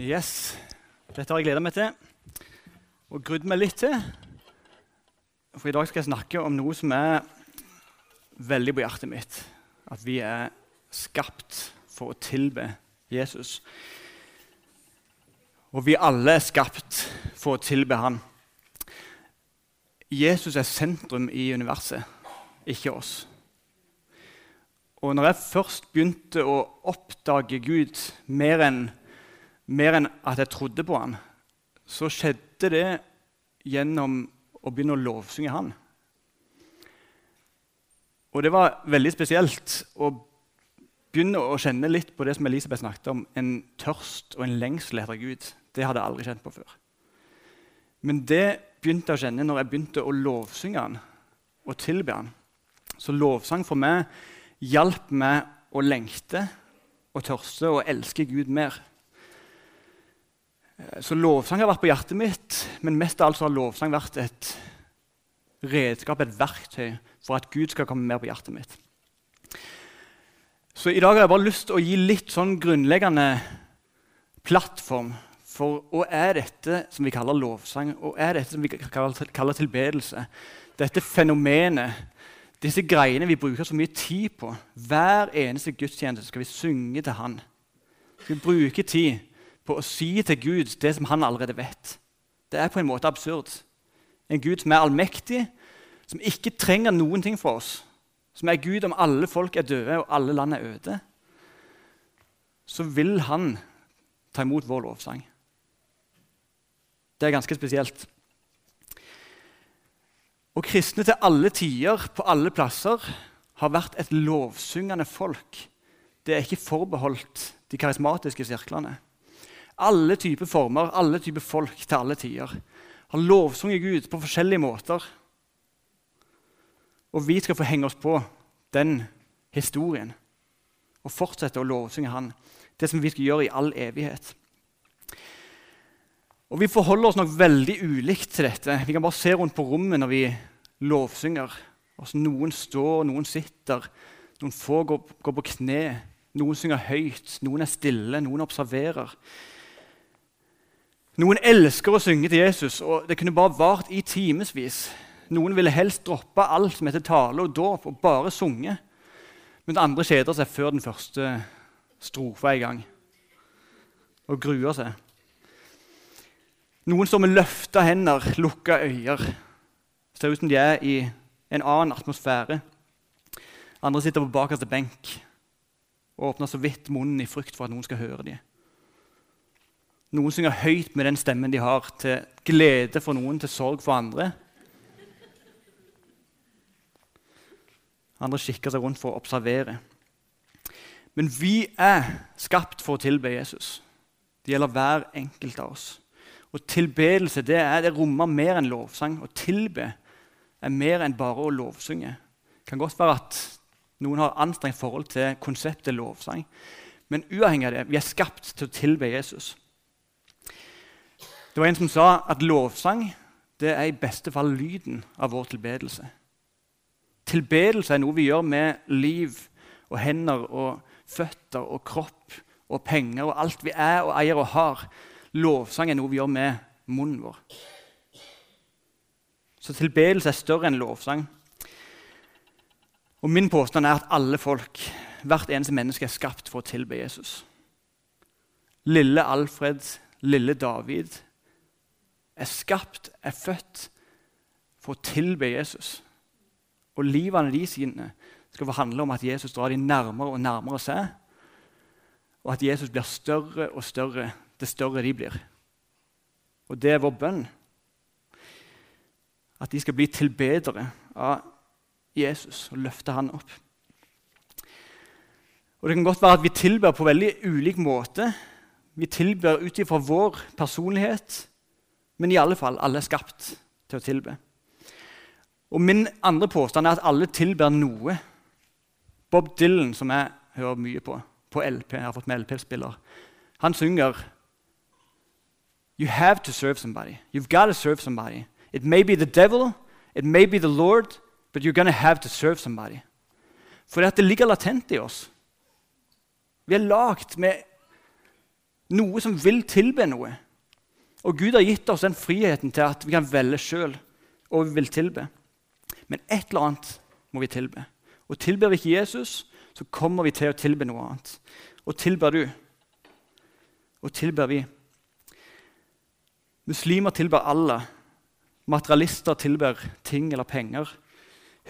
Yes. Dette har jeg gleda meg til og grudd meg litt til. For i dag skal jeg snakke om noe som er veldig på hjertet mitt. At vi er skapt for å tilbe Jesus. Og vi alle er skapt for å tilbe Han. Jesus er sentrum i universet, ikke oss. Og når jeg først begynte å oppdage Gud mer enn mer enn at jeg trodde på han, så skjedde det gjennom å begynne å lovsynge han. Og det var veldig spesielt å begynne å kjenne litt på det som Elisabeth snakket om, en tørst og en lengsel etter Gud. Det hadde jeg aldri kjent på før. Men det begynte jeg å kjenne når jeg begynte å lovsynge han og tilbe han. Så lovsang for meg hjalp meg å lengte og tørste og elske Gud mer. Eh, så lovsang har vært på hjertet mitt, men mest av alt har lovsang vært et redskap, et verktøy, for at Gud skal komme mer på hjertet mitt. Så i dag har jeg bare lyst til å gi litt sånn grunnleggende plattform for hva er dette som vi kaller lovsang, og er dette som vi kaller tilbedelse. Dette fenomenet, disse greiene vi bruker så mye tid på. Hver eneste gudstjeneste skal vi synge til Han. Vi bruker tid på å si til Gud det som han allerede vet. Det er på en måte absurd. En Gud som er allmektig, som ikke trenger noen ting fra oss. Som er Gud om alle folk er døde og alle land er øde. Så vil han ta imot vår lovsang. Det er ganske spesielt. Og kristne til alle tider, på alle plasser, har vært et lovsyngende folk. Det er ikke forbeholdt de karismatiske sirklene alle typer former, alle typer folk til alle tider. Han lovsunger Gud på forskjellige måter. Og vi skal få henge oss på den historien og fortsette å lovsynge Han. Det som vi skal gjøre i all evighet. Og Vi forholder oss nok veldig ulikt til dette. Vi kan bare se rundt på rommet når vi lovsynger. Altså, noen står, noen sitter, noen få går, går på kne. Noen synger høyt, noen er stille, noen observerer. Noen elsker å synge til Jesus, og det kunne bare vart i timevis. Noen ville helst droppe alt som heter tale og dåp, og bare sunge. Men andre kjeder seg før den første strofa er i gang og gruer seg. Noen står med løfta hender, lukka øyne. Ser ut som de er i en annen atmosfære. Andre sitter på bakerste benk og åpner så vidt munnen i frykt for at noen skal høre dem. Noen synger høyt med den stemmen de har, til glede for noen, til sorg for andre. Andre kikker seg rundt for å observere. Men vi er skapt for å tilbe Jesus. Det gjelder hver enkelt av oss. Og Tilbedelse det, er, det rommer mer enn lovsang. Å tilbe er mer enn bare å lovsynge. Det kan godt være at noen har anstrengt forhold til konseptet lovsang. Men uavhengig av det, vi er skapt til å tilbe Jesus. Det var en som sa at lovsang det er i beste fall lyden av vår tilbedelse. Tilbedelse er noe vi gjør med liv og hender og føtter og kropp og penger og alt vi er og eier og har. Lovsang er noe vi gjør med munnen vår. Så tilbedelse er større enn lovsang. Og Min påstand er at alle folk, hvert eneste menneske, er skapt for å tilbe Jesus. Lille Alfred, lille David, er skapt, er født for å tilbe Jesus. Og livene de sine skal få handle om at Jesus drar dem nærmere og nærmere seg. Og at Jesus blir større og større det større de blir. Og det er vår bønn. At de skal bli tilbedere av Jesus og løfte han opp. Og Det kan godt være at vi tilber på veldig ulik måte. Vi tilber ut ifra vår personlighet, men i alle fall, alle er skapt til å tilbe. Og Min andre påstand er at alle tilber noe. Bob Dylan, som jeg hører mye på på LP, jeg har fått med LP-spiller, han synger You have to serve somebody. You've got to serve somebody. It may be the devil, it may be the Lord, but you're gonna have to serve somebody. For det ligger latent i oss. Vi er lagd med Noe som vil tilbe noe. Og Gud har gitt oss den friheten til at vi kan velge sjøl og vi vil tilbe. Men et eller annet må vi tilbe. Og tilber vi ikke Jesus, så kommer vi til å tilbe noe annet. Og tilber du? Og tilber vi? Muslimer tilber alle. Materialister tilber ting eller penger.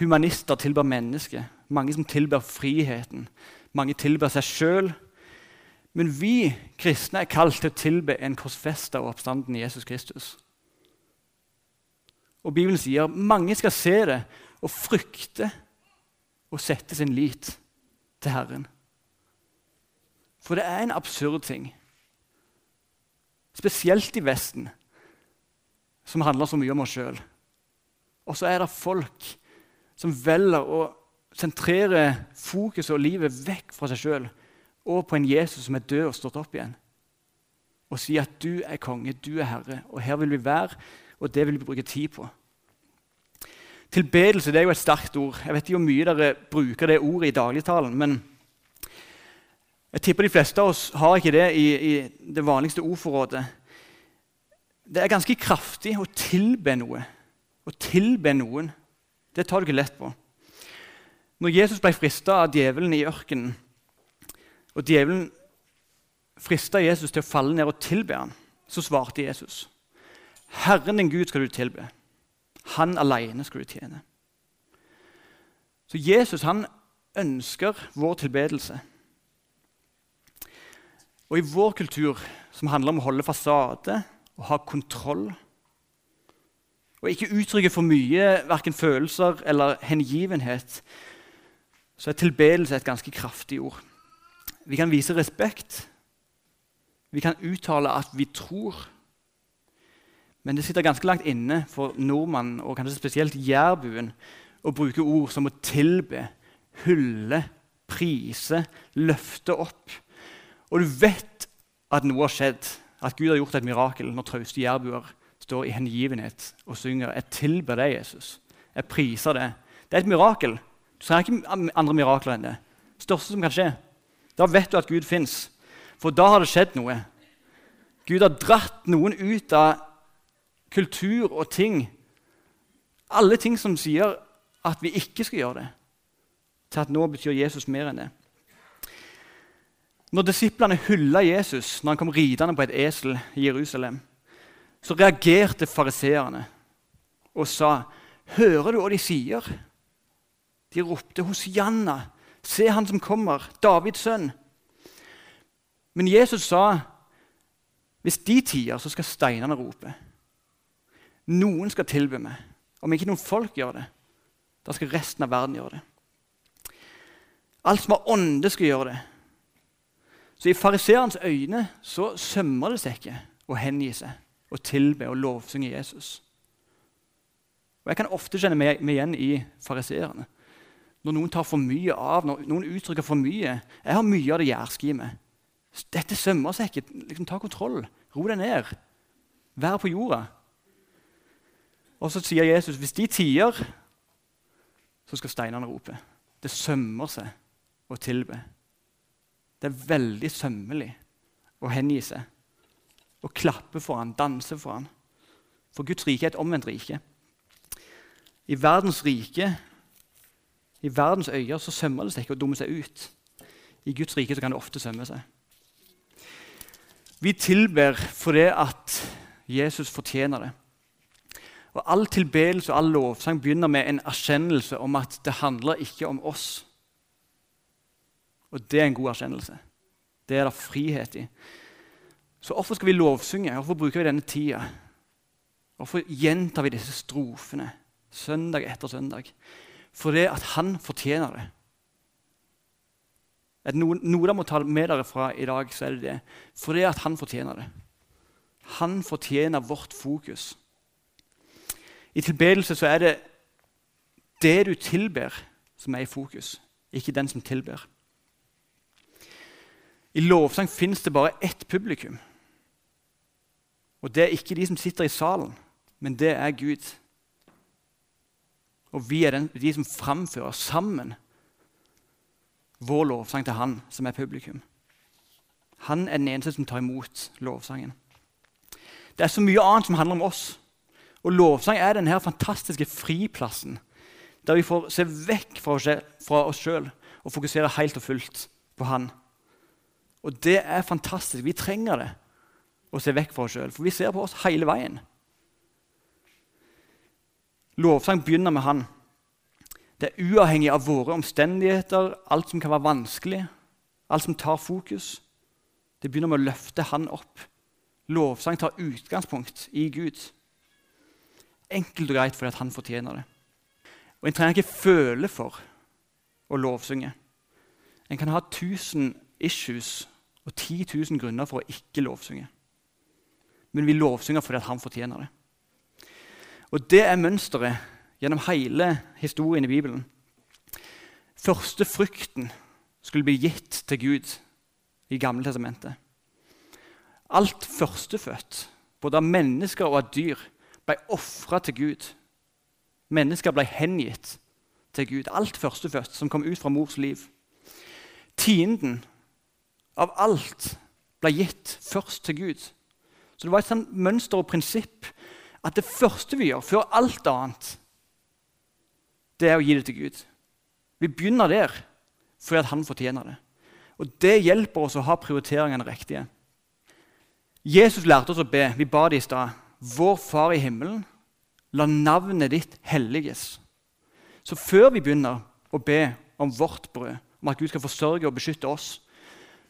Humanister tilber mennesket. Mange som tilber friheten. Mange tilber seg sjøl. Men vi kristne er kalt til å tilbe en korsfesta og oppstanden Jesus Kristus. Og Bibelen sier mange skal se det og frykte og sette sin lit til Herren. For det er en absurd ting, spesielt i Vesten, som handler så mye om oss sjøl. Og så er det folk som velger å sentrere fokuset og livet vekk fra seg sjøl og på en Jesus som er død og stått opp igjen. Og si at du er konge, du er herre, og her vil vi være, og det vil vi bruke tid på. Tilbedelse det er jo et sterkt ord. Jeg vet ikke hvor mye dere bruker det ordet i dagligtalen. men jeg tipper de fleste av oss har ikke det i, i det vanligste ordforrådet. Det er ganske kraftig å tilbe noe. Å tilbe noen. Det tar du ikke lett på. Når Jesus ble frista av djevelen i ørkenen, og djevelen frista Jesus til å falle ned og tilbe ham, så svarte Jesus, 'Herren din Gud skal du tilbe.' Han alene skal du tjene. Så Jesus han ønsker vår tilbedelse. Og i vår kultur, som handler om å holde fasade og ha kontroll og ikke uttrykke for mye verken følelser eller hengivenhet, så er tilbedelse et ganske kraftig ord. Vi kan vise respekt. Vi kan uttale at vi tror. Men det sitter ganske langt inne for nordmannen, og kanskje spesielt jærbuen, å bruke ord som å tilbe, hylle, prise, løfte opp. Og du vet at noe har skjedd, at Gud har gjort et mirakel når trauste jærbuer står i hengivenhet og synger 'Jeg tilber deg, Jesus'. Jeg priser det. Det er et mirakel. Du trenger ikke andre mirakler enn det. Det største som kan skje. Da vet du at Gud fins. For da har det skjedd noe. Gud har dratt noen ut av kultur og ting. Alle ting som sier at vi ikke skal gjøre det, til at nå betyr Jesus mer enn det. Når disiplene hylla Jesus når han kom ridende på et esel i Jerusalem, så reagerte fariseerne og sa, 'Hører du hva de sier?' De ropte, 'Hosianna, se han som kommer, Davids sønn.' Men Jesus sa, 'Hvis de tier, så skal steinene rope.' Noen skal tilbe meg. Om ikke noen folk gjør det, da skal resten av verden gjøre det. Alt som har ånde, skal gjøre det. Så i fariseerens øyne så sømmer det seg ikke å hengi seg og tilbe og lovsynge Jesus. Og Jeg kan ofte kjenne meg igjen i fariseerne. Når noen tar for mye av, når noen uttrykker for mye. Jeg har mye av det jærske i meg. Dette sømmer seg ikke. Liksom, ta kontroll. Ro deg ned. Vær på jorda. Og så sier Jesus hvis de tier, så skal steinene rope. Det sømmer seg å tilbe. Det er veldig sømmelig å hengi seg. Å klappe for han, danse for han. For Guds rike er et omvendt rike. I verdens rike, i verdens øyer, så sømmer det seg ikke å dumme seg ut. I Guds rike så kan det ofte sømme seg. Vi tilber fordi at Jesus fortjener det. Og All tilbedelse og all lovsang begynner med en erkjennelse om at det handler ikke om oss. Og det er en god erkjennelse. Det er det frihet i. Så hvorfor skal vi lovsynge? Hvorfor bruker vi denne tida? Hvorfor gjentar vi disse strofene søndag etter søndag? Fordi at han fortjener det. Er det noe, dere må ta med dere fra i dag, så er det det. Fordi at han fortjener det. Han fortjener vårt fokus. I tilbedelse så er det det du tilber, som er i fokus, ikke den som tilber. I lovsang fins det bare ett publikum. Og det er ikke de som sitter i salen, men det er Gud. Og vi er den, de som framfører sammen vår lovsang til Han som er publikum. Han er den eneste som tar imot lovsangen. Det er så mye annet som handler om oss. Og lovsang er denne fantastiske friplassen der vi får se vekk fra oss sjøl og fokusere helt og fullt på Han. Og det er fantastisk. Vi trenger det å se vekk fra oss sjøl, for vi ser på oss hele veien. Lovsang begynner med Han. Det er uavhengig av våre omstendigheter, alt som kan være vanskelig, alt som tar fokus. Det begynner med å løfte Han opp. Lovsang tar utgangspunkt i Gud. Enkelt og greit fordi han fortjener det. Og En trenger ikke føle for å lovsynge. En kan ha 1000 issues og 10 000 grunner for å ikke lovsynge. Men vi lovsynger fordi han fortjener det. Og Det er mønsteret gjennom hele historien i Bibelen. Første frykten skulle bli gitt til Gud i Gamle testamentet. Alt førstefødt, både av mennesker og av dyr, ble ofra til Gud. Mennesker ble hengitt til Gud. Alt førstefødt som kom ut fra mors liv. Tienden av alt ble gitt først til Gud. Så det var et sånt mønster og prinsipp at det første vi gjør, før alt annet, det er å gi det til Gud. Vi begynner der fordi at han fortjener det. Og Det hjelper oss å ha prioriteringene riktige. Jesus lærte oss å be. Vi ba det i stad. Vår Far i himmelen, la navnet ditt helliges. Så før vi begynner å be om vårt brød, om at Gud skal forsørge og beskytte oss,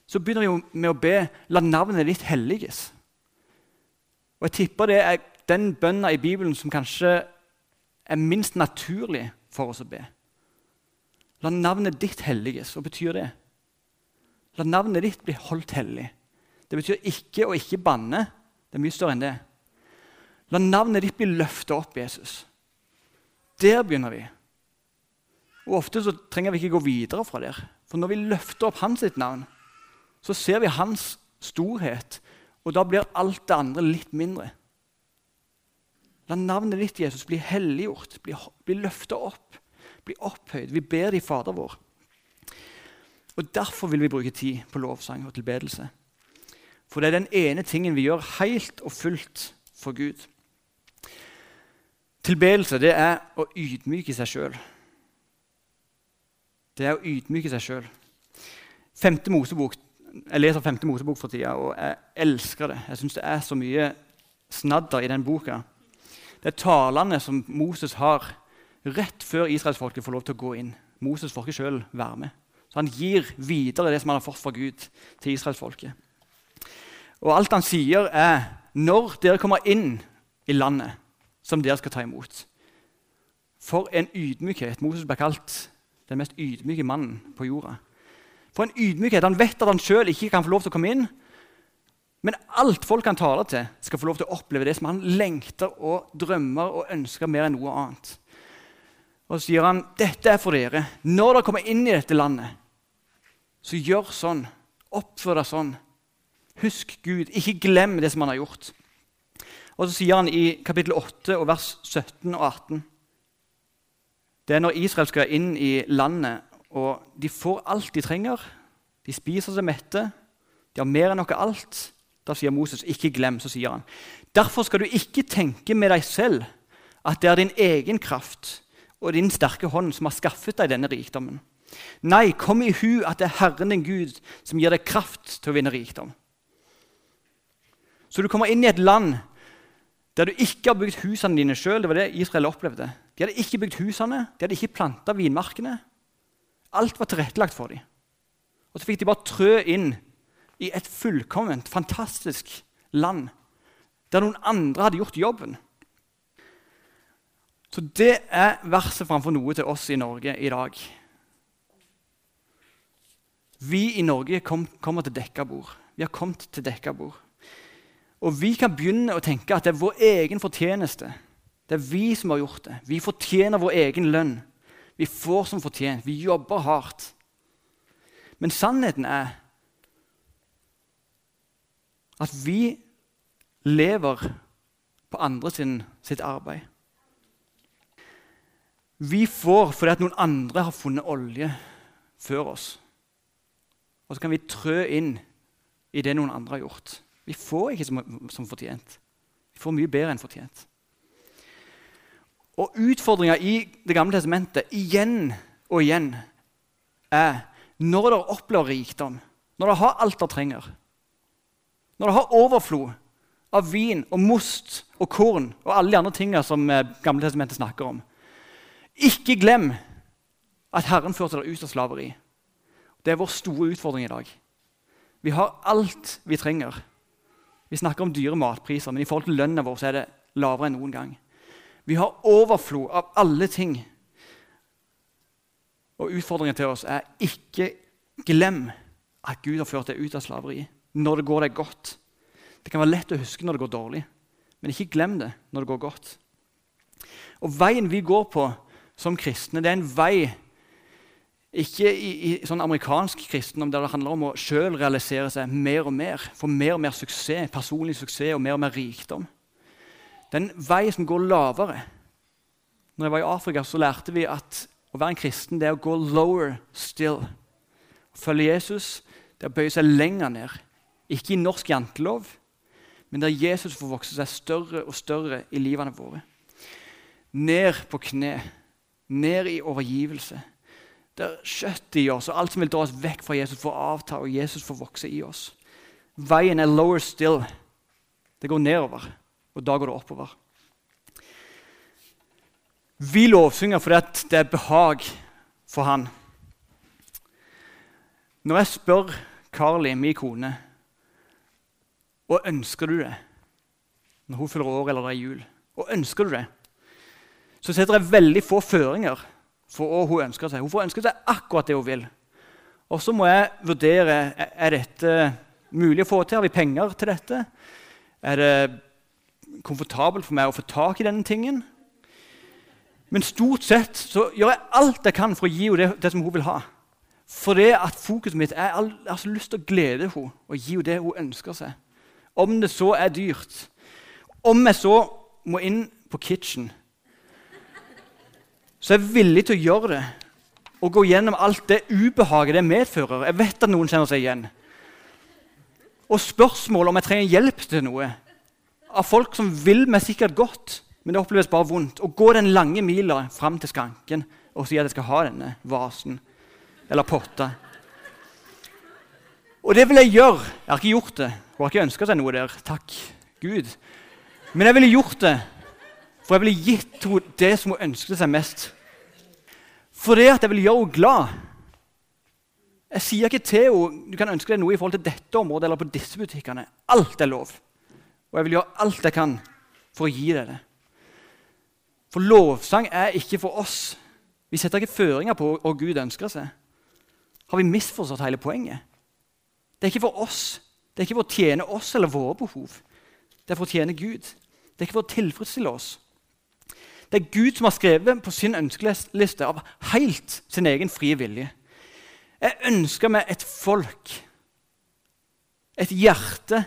så begynner vi med å be la navnet ditt helliges. Og Jeg tipper det er den bønna i Bibelen som kanskje er minst naturlig for oss å be. La navnet ditt helliges. Hva betyr det? La navnet ditt bli holdt hellig. Det betyr ikke å ikke banne. Det er mye større enn det. La navnet ditt bli løfta opp, Jesus. Der begynner vi. Og Ofte så trenger vi ikke gå videre fra der. For når vi løfter opp hans sitt navn, så ser vi hans storhet, og da blir alt det andre litt mindre. La navnet ditt, Jesus, bli helliggjort, bli, bli løfta opp, bli opphøyd. Vi ber deg, Fader vår. Og Derfor vil vi bruke tid på lovsang og tilbedelse. For det er den ene tingen vi gjør helt og fullt for Gud. Tilbedelse det er å ydmyke seg sjøl. Det er å ydmyke seg sjøl. Jeg leser Femte Mosebok for tida, og jeg elsker det. Jeg syns det er så mye snadder i den boka. Det er talene som Moses har rett før israelsfolket får lov til å gå inn. Moses får ikke sjøl være med. Så Han gir videre det som han har fått fra Gud, til israelsfolket. Og alt han sier, er når dere kommer inn i landet som dere skal ta imot For en ydmykhet. Moses ble kalt den mest ydmyke mannen på jorda. For en ydmykhet. Han vet at han sjøl ikke kan få lov til å komme inn. Men alt folk han taler til, skal få lov til å oppleve det som han lengter og drømmer og ønsker mer enn noe annet. Og så sier han dette er for dere. Når dere kommer inn i dette landet, så gjør sånn. Oppfør deg sånn. Husk Gud. Ikke glem det som han har gjort. Og så sier han i kapittel 8 og vers 17 og 18 Det er når Israel skal inn i landet, og de får alt de trenger. De spiser seg mette. De har mer enn noe alt. Da sier Moses, 'Ikke glem', så sier han. Derfor skal du ikke tenke med deg selv at det er din egen kraft og din sterke hånd som har skaffet deg denne rikdommen. Nei, kom i hu at det er Herren din Gud som gir deg kraft til å vinne rikdom. Så du kommer inn i et land der du ikke har bygd husene dine sjøl. Det var det Israel opplevde. De hadde ikke bygd husene, de hadde ikke planta vinmarkene. Alt var tilrettelagt for dem. Og så fikk de bare trø inn i et fullkomment, fantastisk land der noen andre hadde gjort jobben. Så det er verset framfor noe til oss i Norge i dag. Vi i Norge kom, kommer til dekka bord. Vi har kommet til dekka bord. Og vi kan begynne å tenke at det er vår egen fortjeneste. Det er vi som har gjort det. Vi fortjener vår egen lønn. Vi får som fortjent. Vi jobber hardt. Men sannheten er at vi lever på andre sin, sitt arbeid. Vi får fordi at noen andre har funnet olje før oss. Og så kan vi trø inn i det noen andre har gjort. Vi får ikke som, som fortjent. Vi får mye bedre enn fortjent. Og utfordringa i Det gamle testamentet igjen og igjen er når dere opplever rikdom, når dere har alt dere trenger, når du har overflod av vin og most og korn og alle de andre tingene som eh, Gamle testamentet snakker om Ikke glem at Herren førte deg ut av slaveri. Det er vår store utfordring i dag. Vi har alt vi trenger. Vi snakker om dyre matpriser, men i forhold til lønna vår er det lavere enn noen gang. Vi har overflod av alle ting. Og utfordringen til oss er ikke glem at Gud har ført deg ut av slaveri når det går deg godt. Det kan være lett å huske når det går dårlig, men ikke glem det når det går godt. Og Veien vi går på som kristne, det er en vei ikke i, i sånn amerikansk kristendom der det handler om å selv realisere seg mer og mer, få mer og mer suksess, personlig suksess og mer og mer rikdom. Det er en vei som går lavere. Når jeg var i Afrika, så lærte vi at å være en kristen det er å gå lower still. Å følge Jesus det er å bøye seg lenger ned. Ikke i norsk jantelov, men der Jesus får vokse seg større og større i livene våre. Ned på kne, ned i overgivelse. Der kjøttet i oss og alt som vil dra oss vekk fra Jesus, får avta, og Jesus får vokse i oss. Veien er lower still. Det går nedover, og da går det oppover. Vi lovsynger fordi det er behag for Han. Når jeg spør Carly, min kone og ønsker du det når hun fyller år eller det er jul? Og ønsker du det, så setter jeg veldig få føringer for hva hun ønsker seg. Hun får ønske seg akkurat det hun vil. Og så må jeg vurdere er dette mulig å få til. Har vi penger til dette? Er det komfortabelt for meg å få tak i denne tingen? Men stort sett så gjør jeg alt jeg kan for å gi henne det, det som hun vil ha. For det at fokuset mitt er jeg har så lyst til å glede henne og gi henne det hun ønsker seg. Om det så er dyrt. Om jeg så må inn på kitchen, så er jeg villig til å gjøre det og gå gjennom alt det ubehaget det medfører. Jeg vet at noen kjenner seg igjen. Og spørsmålet om jeg trenger hjelp til noe av folk som vil meg sikkert godt, men det oppleves bare vondt. Å gå den lange mila fram til skranken og si at jeg skal ha denne vasen eller potta. Og det vil jeg gjøre. Jeg har ikke gjort det. Hun har ikke ønska seg noe der. Takk Gud. Men jeg ville gjort det, for jeg ville gitt henne det som hun ønsket seg mest. For det at jeg vil gjøre henne glad. Jeg sier ikke til henne du kan ønske deg noe i forhold til dette området eller på disse butikkene. Alt er lov. Og jeg vil gjøre alt jeg kan for å gi deg det. For lovsang er ikke for oss. Vi setter ikke føringer på hva Gud ønsker seg. Har vi misforstått hele poenget? Det er ikke for oss. Det er ikke for å tjene oss eller våre behov. Det er for å tjene Gud. Det er ikke for å tilfredsstille oss. Det er Gud som har skrevet på sin ønskeliste av helt sin egen frie vilje. Jeg ønsker meg et folk, et hjerte,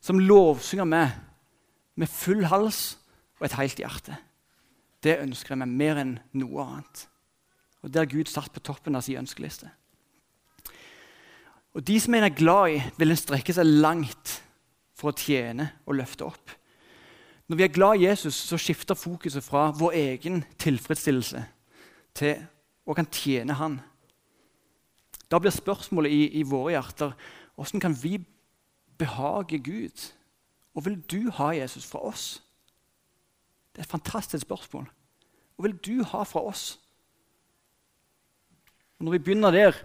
som lovsynger meg med full hals og et helt hjerte. Det ønsker jeg meg mer enn noe annet. Og Det har Gud satt på toppen av sin ønskeliste. Og de som en er glad i, vil en strekke seg langt for å tjene og løfte opp. Når vi er glad i Jesus, så skifter fokuset fra vår egen tilfredsstillelse til å kan tjene Han. Da blir spørsmålet i, i våre hjerter hvordan kan vi behage Gud? Og vil du ha Jesus fra oss? Det er et fantastisk spørsmål. Hva vil du ha fra oss? Og når vi begynner der,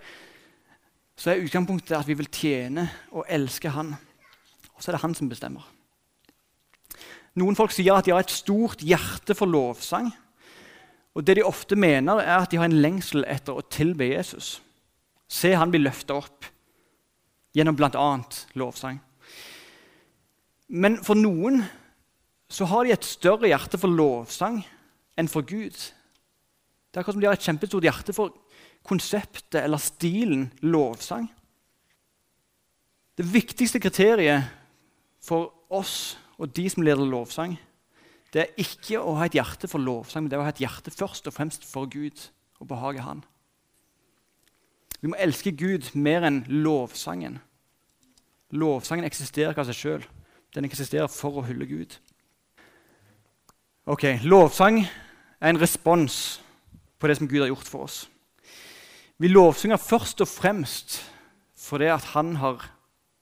så er utgangspunktet at vi vil tjene og elske Han. Og så er det Han som bestemmer. Noen folk sier at de har et stort hjerte for lovsang. Og det de ofte mener, er at de har en lengsel etter å tilbe Jesus. Se han blir løfta opp gjennom bl.a. lovsang. Men for noen så har de et større hjerte for lovsang enn for Gud. Det er akkurat som de har et kjempestort hjerte for konseptet eller stilen lovsang. Det viktigste kriteriet for oss og de som leder lovsang, det er ikke å ha et hjerte for lovsang, men det er å ha et hjerte først og fremst for Gud og behage Han. Vi må elske Gud mer enn lovsangen. Lovsangen eksisterer ikke av seg sjøl. Den eksisterer for å hylle Gud. Ok, Lovsang er en respons på det som Gud har gjort for oss. Vi lovsynger først og fremst fordi at Han har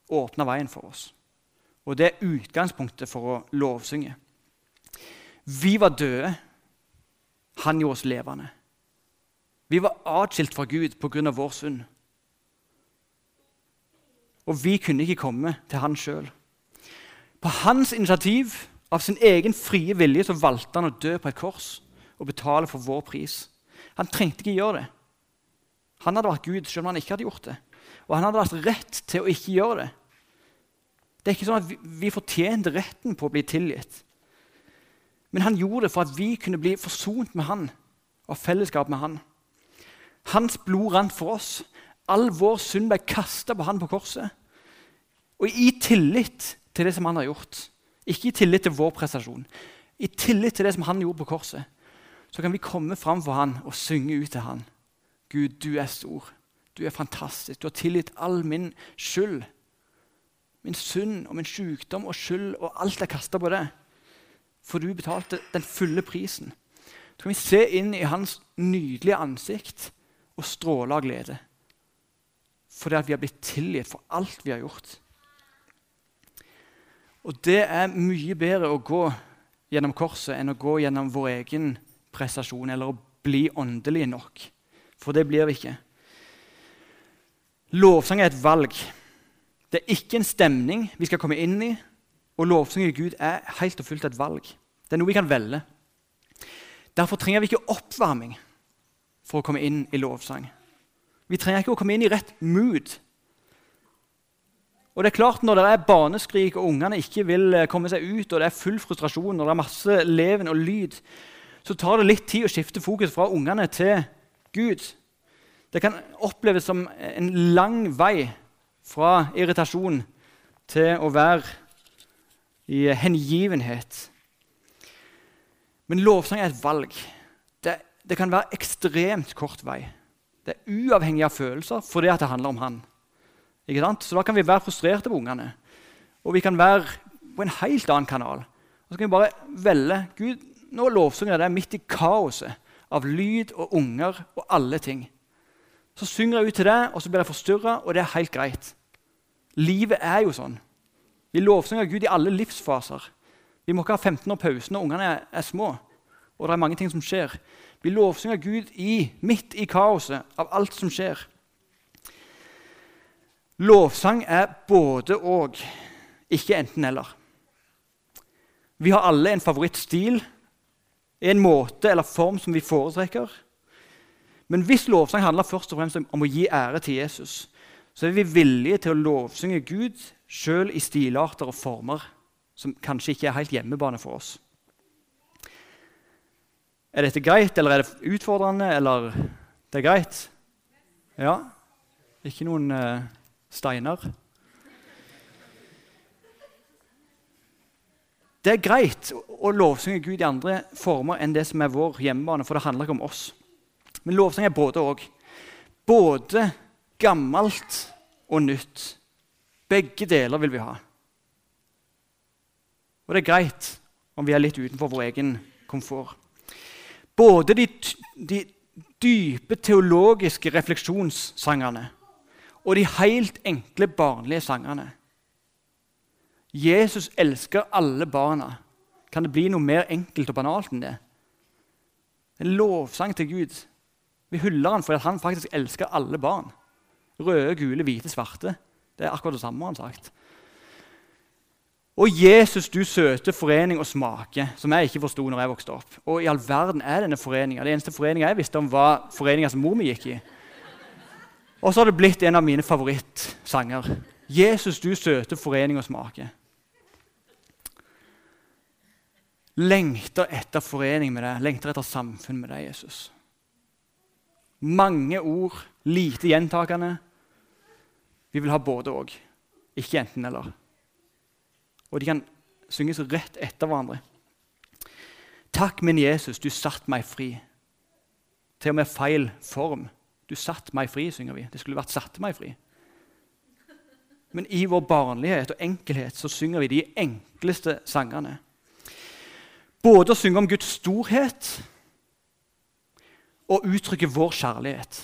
åpna veien for oss. Og det er utgangspunktet for å lovsynge. Vi var døde. Han gjorde oss levende. Vi var atskilt fra Gud pga. vår synd. Og vi kunne ikke komme til han sjøl. På hans initiativ, av sin egen frie vilje, så valgte han å dø på et kors og betale for vår pris. Han trengte ikke gjøre det. Han hadde vært Gud selv om han ikke hadde gjort det. Og han hadde vært rett til å ikke gjøre det. Det er ikke sånn at vi, vi fortjente retten på å bli tilgitt. Men han gjorde det for at vi kunne bli forsont med han og fellesskap med han. Hans blod rant for oss. All vår synd ble kasta på han på korset. Og i tillit til det som han har gjort, ikke i tillit til vår prestasjon, i tillit til det som han gjorde på korset, så kan vi komme fram for han og synge ut til han. Gud, du er stor. Du er fantastisk. Du har tilgitt all min skyld. Min synd og min sykdom og skyld og alt er kasta på det. For du betalte den fulle prisen. Så kan vi se inn i hans nydelige ansikt og stråle av glede. Fordi at vi har blitt tilgitt for alt vi har gjort. Og det er mye bedre å gå gjennom korset enn å gå gjennom vår egen prestasjon eller å bli åndelig nok. For det blir vi ikke. Lovsang er et valg. Det er ikke en stemning vi skal komme inn i. Og lovsang i Gud er helt og fullt et valg. Det er noe vi kan velge. Derfor trenger vi ikke oppvarming for å komme inn i lovsang. Vi trenger ikke å komme inn i rett mood. Og det er klart Når det er baneskrik og ungene ikke vil eh, komme seg ut, og det er full frustrasjon og det er masse leven og lyd, så tar det litt tid å skifte fokus fra ungene til Gud. Det kan oppleves som en lang vei fra irritasjon til å være i hengivenhet. Men lovsang er et valg. Det, det kan være ekstremt kort vei. Det er uavhengig av følelser fordi det handler om han. Så da kan vi være frustrerte på ungene. Og vi kan være på en helt annen kanal. Og så kan vi bare velge Gud, nå lovsynger jeg deg midt i kaoset av lyd og unger og alle ting. Så synger jeg ut til det, og så blir jeg forstyrra, og det er helt greit. Livet er jo sånn. Vi lovsynger Gud i alle livsfaser. Vi må ikke ha 15 år pause når ungene er, er, små. og det er mange ting som skjer. Vi lovsynger Gud i, midt i kaoset av alt som skjer. Lovsang er både og, ikke enten-eller. Vi har alle en favorittstil, en måte eller form som vi foretrekker. Men hvis lovsang handler først og fremst om å gi ære til Jesus, så er vi villige til å lovsynge Gud sjøl i stilarter og former som kanskje ikke er helt hjemmebane for oss. Er dette greit, eller er det utfordrende, eller det er greit? Ja. Ikke noen uh, steiner. Det er greit å lovsynge Gud i andre former enn det som er vår hjemmebane, for det handler ikke om oss. Men lovsang er både òg. Både gammelt og nytt. Begge deler vil vi ha. Og det er greit om vi er litt utenfor vår egen komfort. Både de, de dype teologiske refleksjonssangene og de helt enkle, barnlige sangene. Jesus elsker alle barna. Kan det bli noe mer enkelt og banalt enn det? En lovsang til Gud vi hyller han fordi han faktisk elsker alle barn. Røde, gule, hvite, svarte. Det er akkurat det samme han sagt. Og Jesus, du søte forening og smake, som jeg ikke forsto når jeg vokste opp. Og i all verden er denne foreninga. Det eneste foreninga jeg visste om, var foreninga som mor mi gikk i. Og så har det blitt en av mine favorittsanger. Jesus, du søte forening og smake. Lengter etter forening med deg, lengter etter samfunn med deg, Jesus. Mange ord, lite gjentakende. Vi vil ha både og, ikke enten-eller. Og de kan synges rett etter hverandre. Takk, min Jesus, du satte meg fri. Til og med feil form. Du satte meg fri, synger vi. Det skulle vært 'satte meg fri'. Men i vår barnlighet og enkelhet så synger vi de enkleste sangene. Både å synge om Guds storhet og uttrykke vår kjærlighet.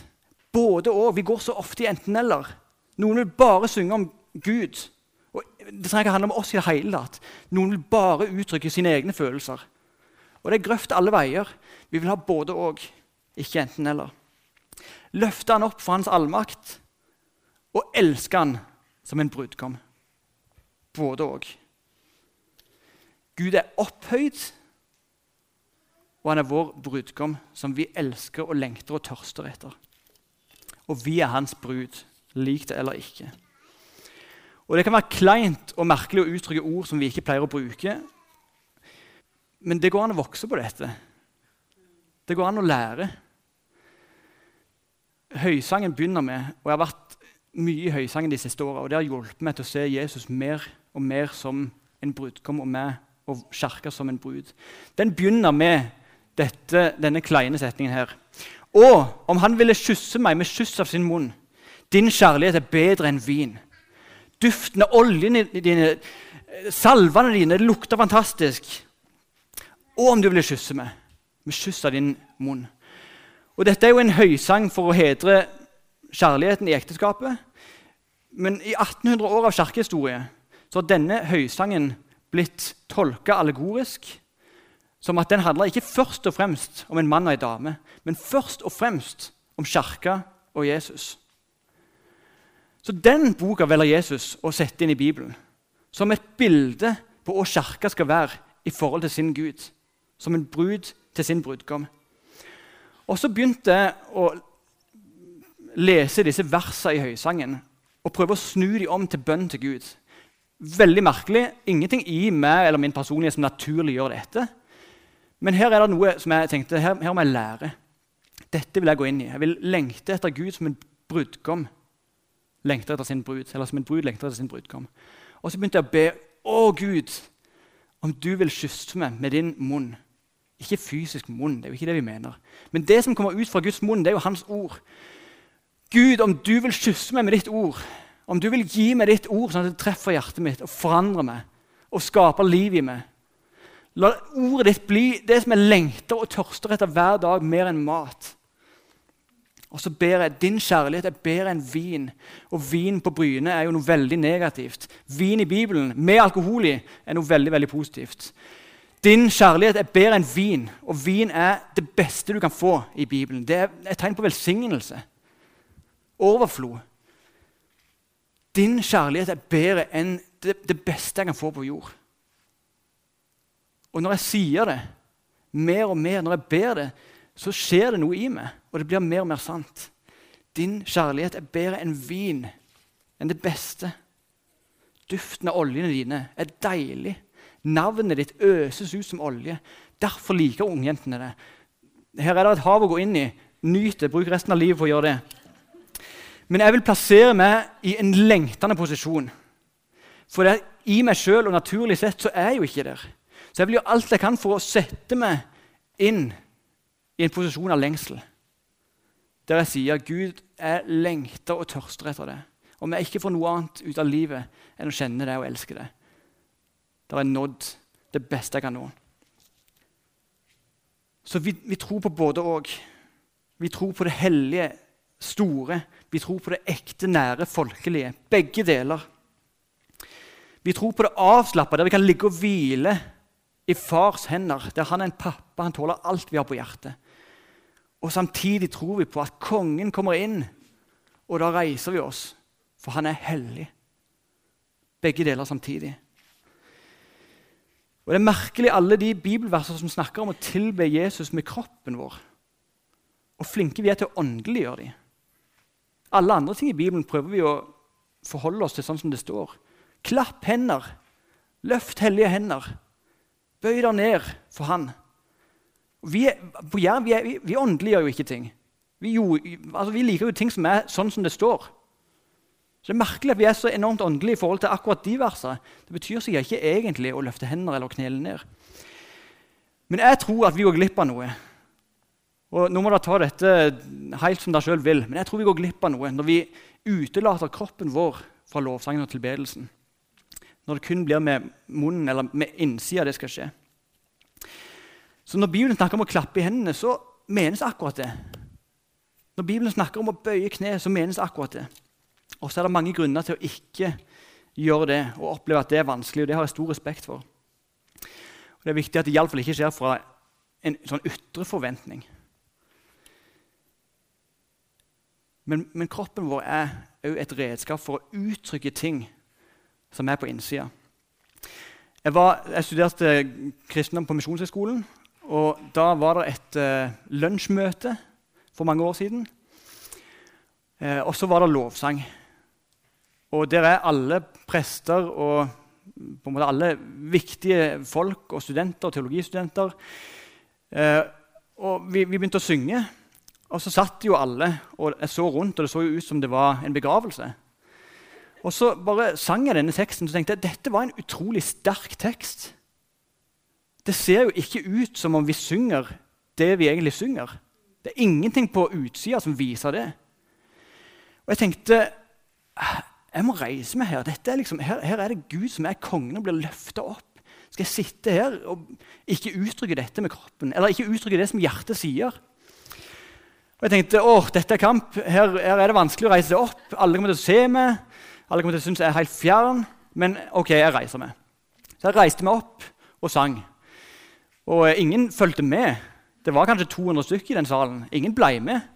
Både og. Vi går så ofte i enten-eller. Noen vil bare synge om Gud. Og det trenger ikke handle om oss i det hele tatt. Noen vil bare uttrykke sine egne følelser. Og det er grøft alle veier. Vi vil ha både og, ikke enten-eller. Løfte han opp for hans allmakt og elske han som en brudgom. Både og. Gud er opphøyd, og han er vår brudgom, som vi elsker og lengter og tørster etter. Og vi er hans brud, lik det eller ikke. Og Det kan være kleint og merkelig å uttrykke ord som vi ikke pleier å bruke. Men det går an å vokse på dette. Det går an å lære. Høysangen begynner med og Jeg har vært mye i høysangen de siste åra, og det har hjulpet meg til å se Jesus mer og mer som en brudgom og meg og kirka som en brud. Den begynner med dette, denne kleine setningen her. Og om han ville kysse meg med kyss av sin munn, din kjærlighet er bedre enn vin. Duften av oljene dine, salvene dine, det lukter fantastisk. Og om du ville kysse meg med kyss av din munn. Og Dette er jo en høysang for å hedre kjærligheten i ekteskapet. Men i 1800 år av kirkehistorie så har denne høysangen blitt tolka allegorisk som at den handler ikke først og fremst om en mann og en dame, men først og fremst om kirka og Jesus. Så den boka velger Jesus å sette inn i Bibelen som et bilde på hva kirka skal være i forhold til sin Gud. Som en brud til sin brudgom. Og så begynte jeg å lese disse versene i høysangen og prøve å snu dem om til bønn til Gud. Veldig merkelig. Ingenting i meg eller min personlighet som naturlig gjør dette. Men her er det noe som jeg tenkte, her, her må jeg lære. Dette vil jeg gå inn i. Jeg vil lengte etter Gud som en brudgom lengter etter sin brud. Eller som en brud lengter etter sin brudgom. Og så begynte jeg å be. Å, Gud, om du vil kysse meg med din munn. Ikke fysisk munn, det er jo ikke det vi mener. Men det som kommer ut fra Guds munn, det er jo hans ord. Gud, om du vil kysse meg med ditt ord, om du vil gi meg ditt ord sånn at det treffer hjertet mitt og forandrer meg og skaper liv i meg La ordet ditt bli det som jeg lengter og tørster etter hver dag, mer enn mat. Og så ber jeg din kjærlighet er bedre enn vin. Og vin på Bryne er jo noe veldig negativt. Vin i Bibelen med alkohol i er noe veldig veldig positivt. Din kjærlighet er bedre enn vin, og vin er det beste du kan få i Bibelen. Det er et tegn på velsignelse. Overflod. Din kjærlighet er bedre enn det, det beste jeg kan få på jord. Og når jeg sier det mer og mer, når jeg ber det, så skjer det noe i meg, og det blir mer og mer sant. Din kjærlighet er bedre enn vin, enn det beste. Duften av oljene dine er deilig. Navnet ditt øses ut som olje. Derfor liker ungjentene det. Her er det et hav å gå inn i. Nyt det. Bruk resten av livet på å gjøre det. Men jeg vil plassere meg i en lengtende posisjon. For i meg sjøl og naturlig sett så er jeg jo ikke der. Så jeg vil gjøre alt jeg kan for å sette meg inn i en posisjon av lengsel. Der jeg sier Gud, jeg lengter og tørster etter det. Om jeg ikke får noe annet ut av livet enn å kjenne det og elske det. Har jeg nådd det beste jeg kan nå. Så vi, vi tror på både og. Vi tror på det hellige, store. Vi tror på det ekte, nære, folkelige. Begge deler. Vi tror på det avslappa, der vi kan ligge og hvile i fars hender, der han er en pappa, han tåler alt vi har på hjertet. Og Samtidig tror vi på at kongen kommer inn, og da reiser vi oss, for han er hellig. Begge deler samtidig. Og Det er merkelig alle de bibelverser som snakker om å tilbe Jesus med kroppen vår. Og flinke vi er til å åndeliggjøre dem. Alle andre ting i Bibelen prøver vi å forholde oss til sånn som det står. Klapp hender. Løft hellige hender. Bøy deg ned for Han. Vi, på Jæren vi, vi, vi åndeliggjør jo ikke ting. Vi, jo, altså, vi, liker jo ting som er sånn som det står. Så Det er merkelig at vi er så enormt åndelige i forhold til akkurat de versene. Det betyr seg ikke egentlig å løfte hender eller knele ned. Men jeg tror at vi går glipp av noe. Og Nå må dere ta dette helt som dere sjøl vil, men jeg tror vi går glipp av noe når vi utelater kroppen vår fra lovsangen og tilbedelsen. Når det kun blir med munnen eller med innsida det skal skje. Så Når Bibelen snakker om å klappe i hendene, så menes akkurat det. Når Bibelen snakker om å bøye kne, så menes akkurat det. Og så er det mange grunner til å ikke gjøre det og oppleve at det er vanskelig. og Det har jeg stor respekt for. Og Det er viktig at det iallfall ikke skjer fra en sånn ytre forventning. Men, men kroppen vår er òg et redskap for å uttrykke ting som er på innsida. Jeg, jeg studerte kristendom på Misjonshøgskolen. og Da var det et uh, lunsjmøte for mange år siden. Uh, og så var det lovsang. Og der er alle prester og på en måte alle viktige folk og studenter og teologistudenter. Uh, og vi, vi begynte å synge. Og så satt jo alle, og jeg så rundt, og det så jo ut som det var en begravelse. Og så bare sang jeg denne teksten og tenkte jeg dette var en utrolig sterk tekst. Det ser jo ikke ut som om vi synger det vi egentlig synger. Det er ingenting på utsida som viser det. Og jeg tenkte jeg må reise meg her. Er liksom, her. Her er det Gud som er kongen og blir løfta opp. Skal jeg sitte her og ikke uttrykke dette med kroppen? Eller ikke uttrykke det som hjertet sier? Og jeg tenkte åh, dette er kamp. Her, her, er det vanskelig å reise seg opp. Alle kommer til å se meg. Alle kommer til å synes jeg er helt fjern. Men ok, jeg reiser meg. Så jeg reiste meg opp og sang. Og eh, ingen fulgte med. Det var kanskje 200 stykker i den salen. Ingen ble med.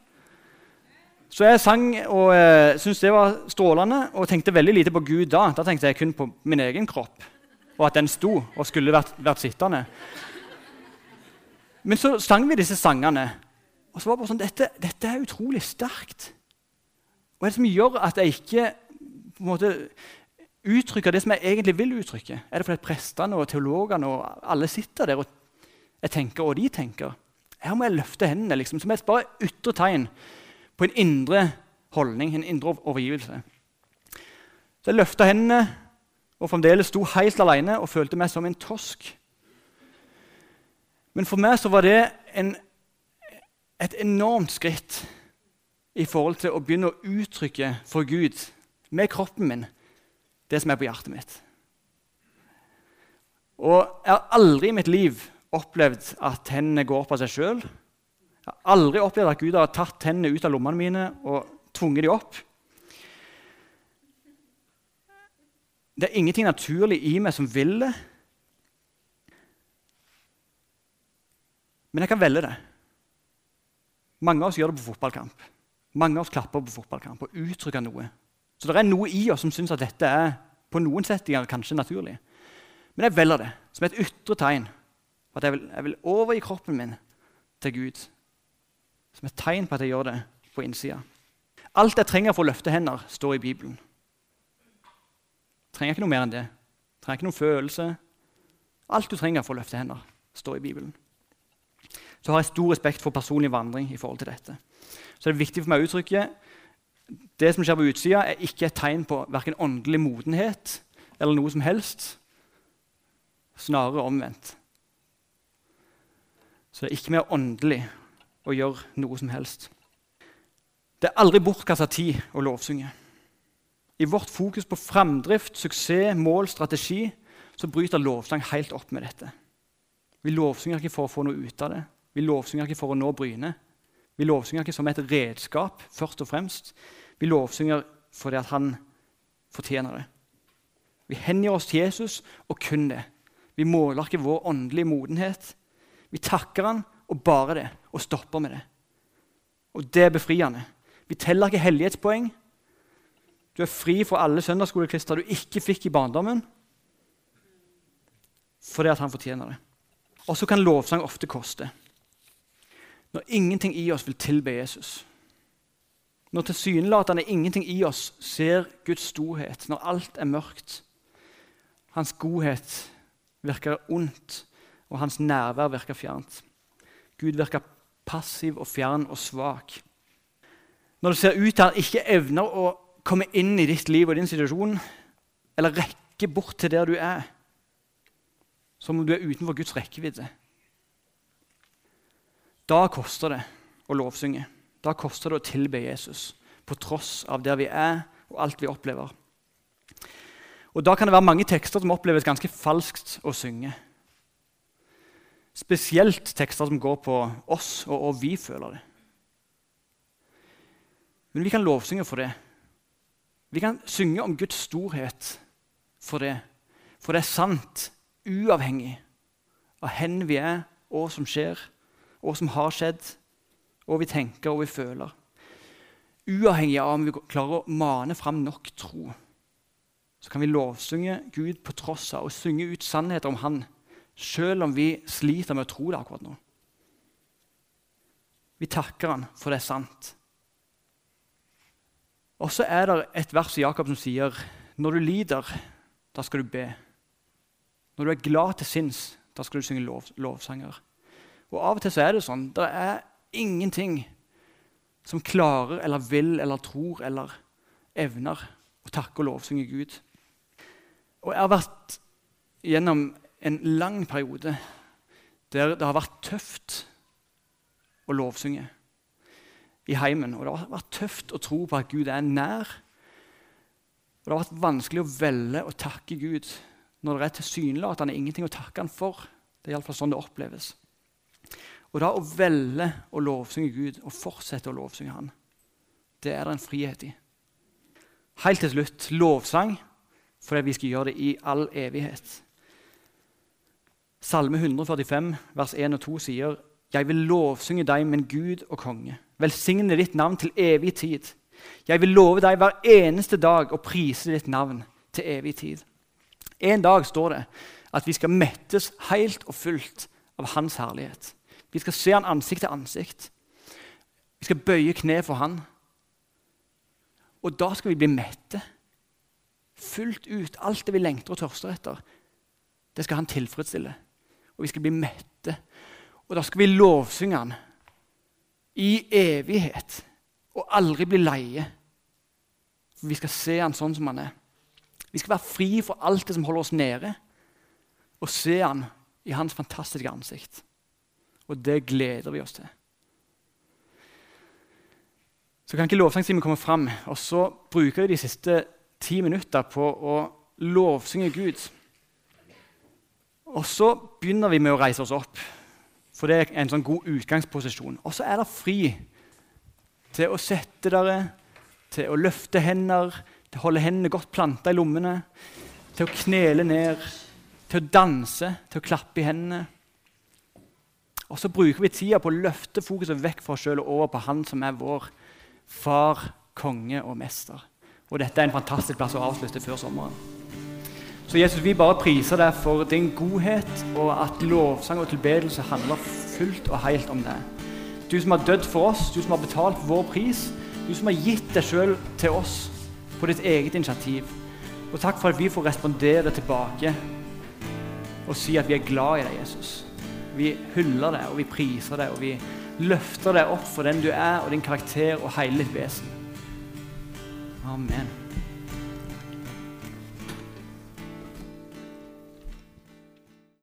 Så jeg sang og eh, syntes det var strålende og tenkte veldig lite på Gud da. Da tenkte jeg kun på min egen kropp og at den sto og skulle vært, vært sittende. Men så sang vi disse sangene. Og så var det bare sånn, dette, dette er utrolig sterkt. Hva er det som gjør at jeg ikke på en måte, uttrykker det som jeg egentlig vil uttrykke? Er det fordi prestene og teologene og alle sitter der og jeg tenker, og de tenker? Her må jeg løfte hendene liksom, som et bare ytre tegn på en indre holdning, en indre overgivelse. Så jeg løfta hendene og fremdeles sto helt alene og følte meg som en tosk. Men for meg så var det en et enormt skritt i forhold til å begynne å uttrykke for Gud med kroppen min det som er på hjertet mitt. Og jeg har aldri i mitt liv opplevd at tennene går av seg sjøl. Jeg har aldri opplevd at Gud har tatt tennene ut av lommene mine og tvunget dem opp. Det er ingenting naturlig i meg som vil det. Men jeg kan velge det. Mange av oss gjør det på fotballkamp. Mange av oss klapper på fotballkamp og uttrykker noe. Så det er noe i oss som syns at dette er på noen settinger kanskje naturlig. Men jeg velger det som et ytre tegn på at jeg vil, jeg vil overgi kroppen min til Gud. Som et tegn på at jeg gjør det på innsida. Alt jeg trenger for å løfte hender, står i Bibelen. Jeg trenger ikke noe mer enn det. Jeg trenger ikke noen følelse. Alt du trenger for å løfte hender, står i Bibelen så har jeg stor respekt for personlig vandring. i forhold til dette. Så det er viktig for meg å uttrykke det som skjer på utsida, er ikke et tegn på verken åndelig modenhet eller noe som helst. Snarere omvendt. Så det er ikke mer åndelig å gjøre noe som helst. Det er aldri bortkasta tid å lovsynge. I vårt fokus på framdrift, suksess, mål, strategi så bryter lovsang helt opp med dette. Vi lovsynger ikke for å få noe ut av det. Vi lovsynger ikke for å nå Bryne. Vi lovsynger ikke som et redskap, først og fremst. Vi lovsynger fordi at han fortjener det. Vi hengir oss til Jesus og kun det. Vi måler ikke vår åndelige modenhet. Vi takker han og bare det, og stopper med det. Og det er befriende. Vi teller ikke hellighetspoeng. Du er fri for alle søndagsskoleklister du ikke fikk i barndommen, fordi at han fortjener det. Og så kan lovsang ofte koste. Når ingenting i oss vil tilbe Jesus. Når tilsynelatende ingenting i oss ser Guds storhet, når alt er mørkt. Hans godhet virker ondt, og hans nærvær virker fjernt. Gud virker passiv og fjern og svak. Når det ser ut til han ikke evner å komme inn i ditt liv og din situasjon, eller rekke bort til der du er, som om du er utenfor Guds rekkevidde da koster det å lovsynge. Da koster det å tilbe Jesus på tross av der vi er og alt vi opplever. Og Da kan det være mange tekster som oppleves ganske falskt å synge. Spesielt tekster som går på oss, og, hva vi føler det. Men vi kan lovsynge for det. Vi kan synge om Guds storhet for det. For det er sant, uavhengig av hen vi er, og som skjer, og som har skjedd, og vi tenker og vi føler. Uavhengig av om vi klarer å mane fram nok tro, så kan vi lovsynge Gud på tross av og synge ut sannheter om Han, selv om vi sliter med å tro det akkurat nå. Vi takker Han for det er sant. Og så er det et vers i Jakob som sier når du lider, da skal du be. Når du er glad til sinns, da skal du synge lov, lovsanger. Og Av og til så er det sånn. Det er ingenting som klarer eller vil eller tror eller evner å takke og lovsynge Gud. Og Jeg har vært gjennom en lang periode der det har vært tøft å lovsynge i heimen. Og det har vært tøft å tro på at Gud er nær. Og det har vært vanskelig å velge å takke Gud når det er tilsynelatende ingenting å takke Han for. Det er iallfall sånn det oppleves. Og da å velge å lovsynge Gud og fortsette å lovsynge Han, det er det en frihet i. Helt til slutt lovsang, fordi vi skal gjøre det i all evighet. Salme 145, vers 1 og 2 sier jeg vil lovsynge deg, min Gud og konge. Velsigne ditt navn til evig tid. Jeg vil love deg hver eneste dag og prise ditt navn til evig tid. En dag står det at vi skal mettes helt og fullt av Hans herlighet. Vi skal se Han ansikt til ansikt. Vi skal bøye kne for Han. Og da skal vi bli mette. Fullt ut. Alt det vi lengter og tørster etter, det skal Han tilfredsstille. Og vi skal bli mette. Og da skal vi lovsynge Han i evighet og aldri bli leie. For vi skal se Han sånn som Han er. Vi skal være fri for alt det som holder oss nede, og se Han i Hans fantastiske ansikt. Og det gleder vi oss til. Så kan ikke lovsangstimen komme fram, og så bruker vi de siste ti minutter på å lovsynge Gud. Og så begynner vi med å reise oss opp. For det er en sånn god utgangsposisjon. Og så er det fri til å sette dere, til å løfte hender, til å holde hendene godt planta i lommene, til å knele ned, til å danse, til å klappe i hendene. Og så bruker vi tida på å løfte fokuset vekk fra oss sjøl og over på Han som er vår far, konge og mester. Og dette er en fantastisk plass å avslutte før sommeren. Så Jesus, vi bare priser deg for din godhet, og at lovsang og tilbedelse handler fullt og helt om deg. Du som har dødd for oss, du som har betalt vår pris, du som har gitt deg sjøl til oss på ditt eget initiativ. Og takk for at vi får respondere tilbake og si at vi er glad i deg, Jesus. Vi hyller deg, og vi priser deg, og vi løfter deg opp for den du er, og din karakter og hele ditt vesen. Amen.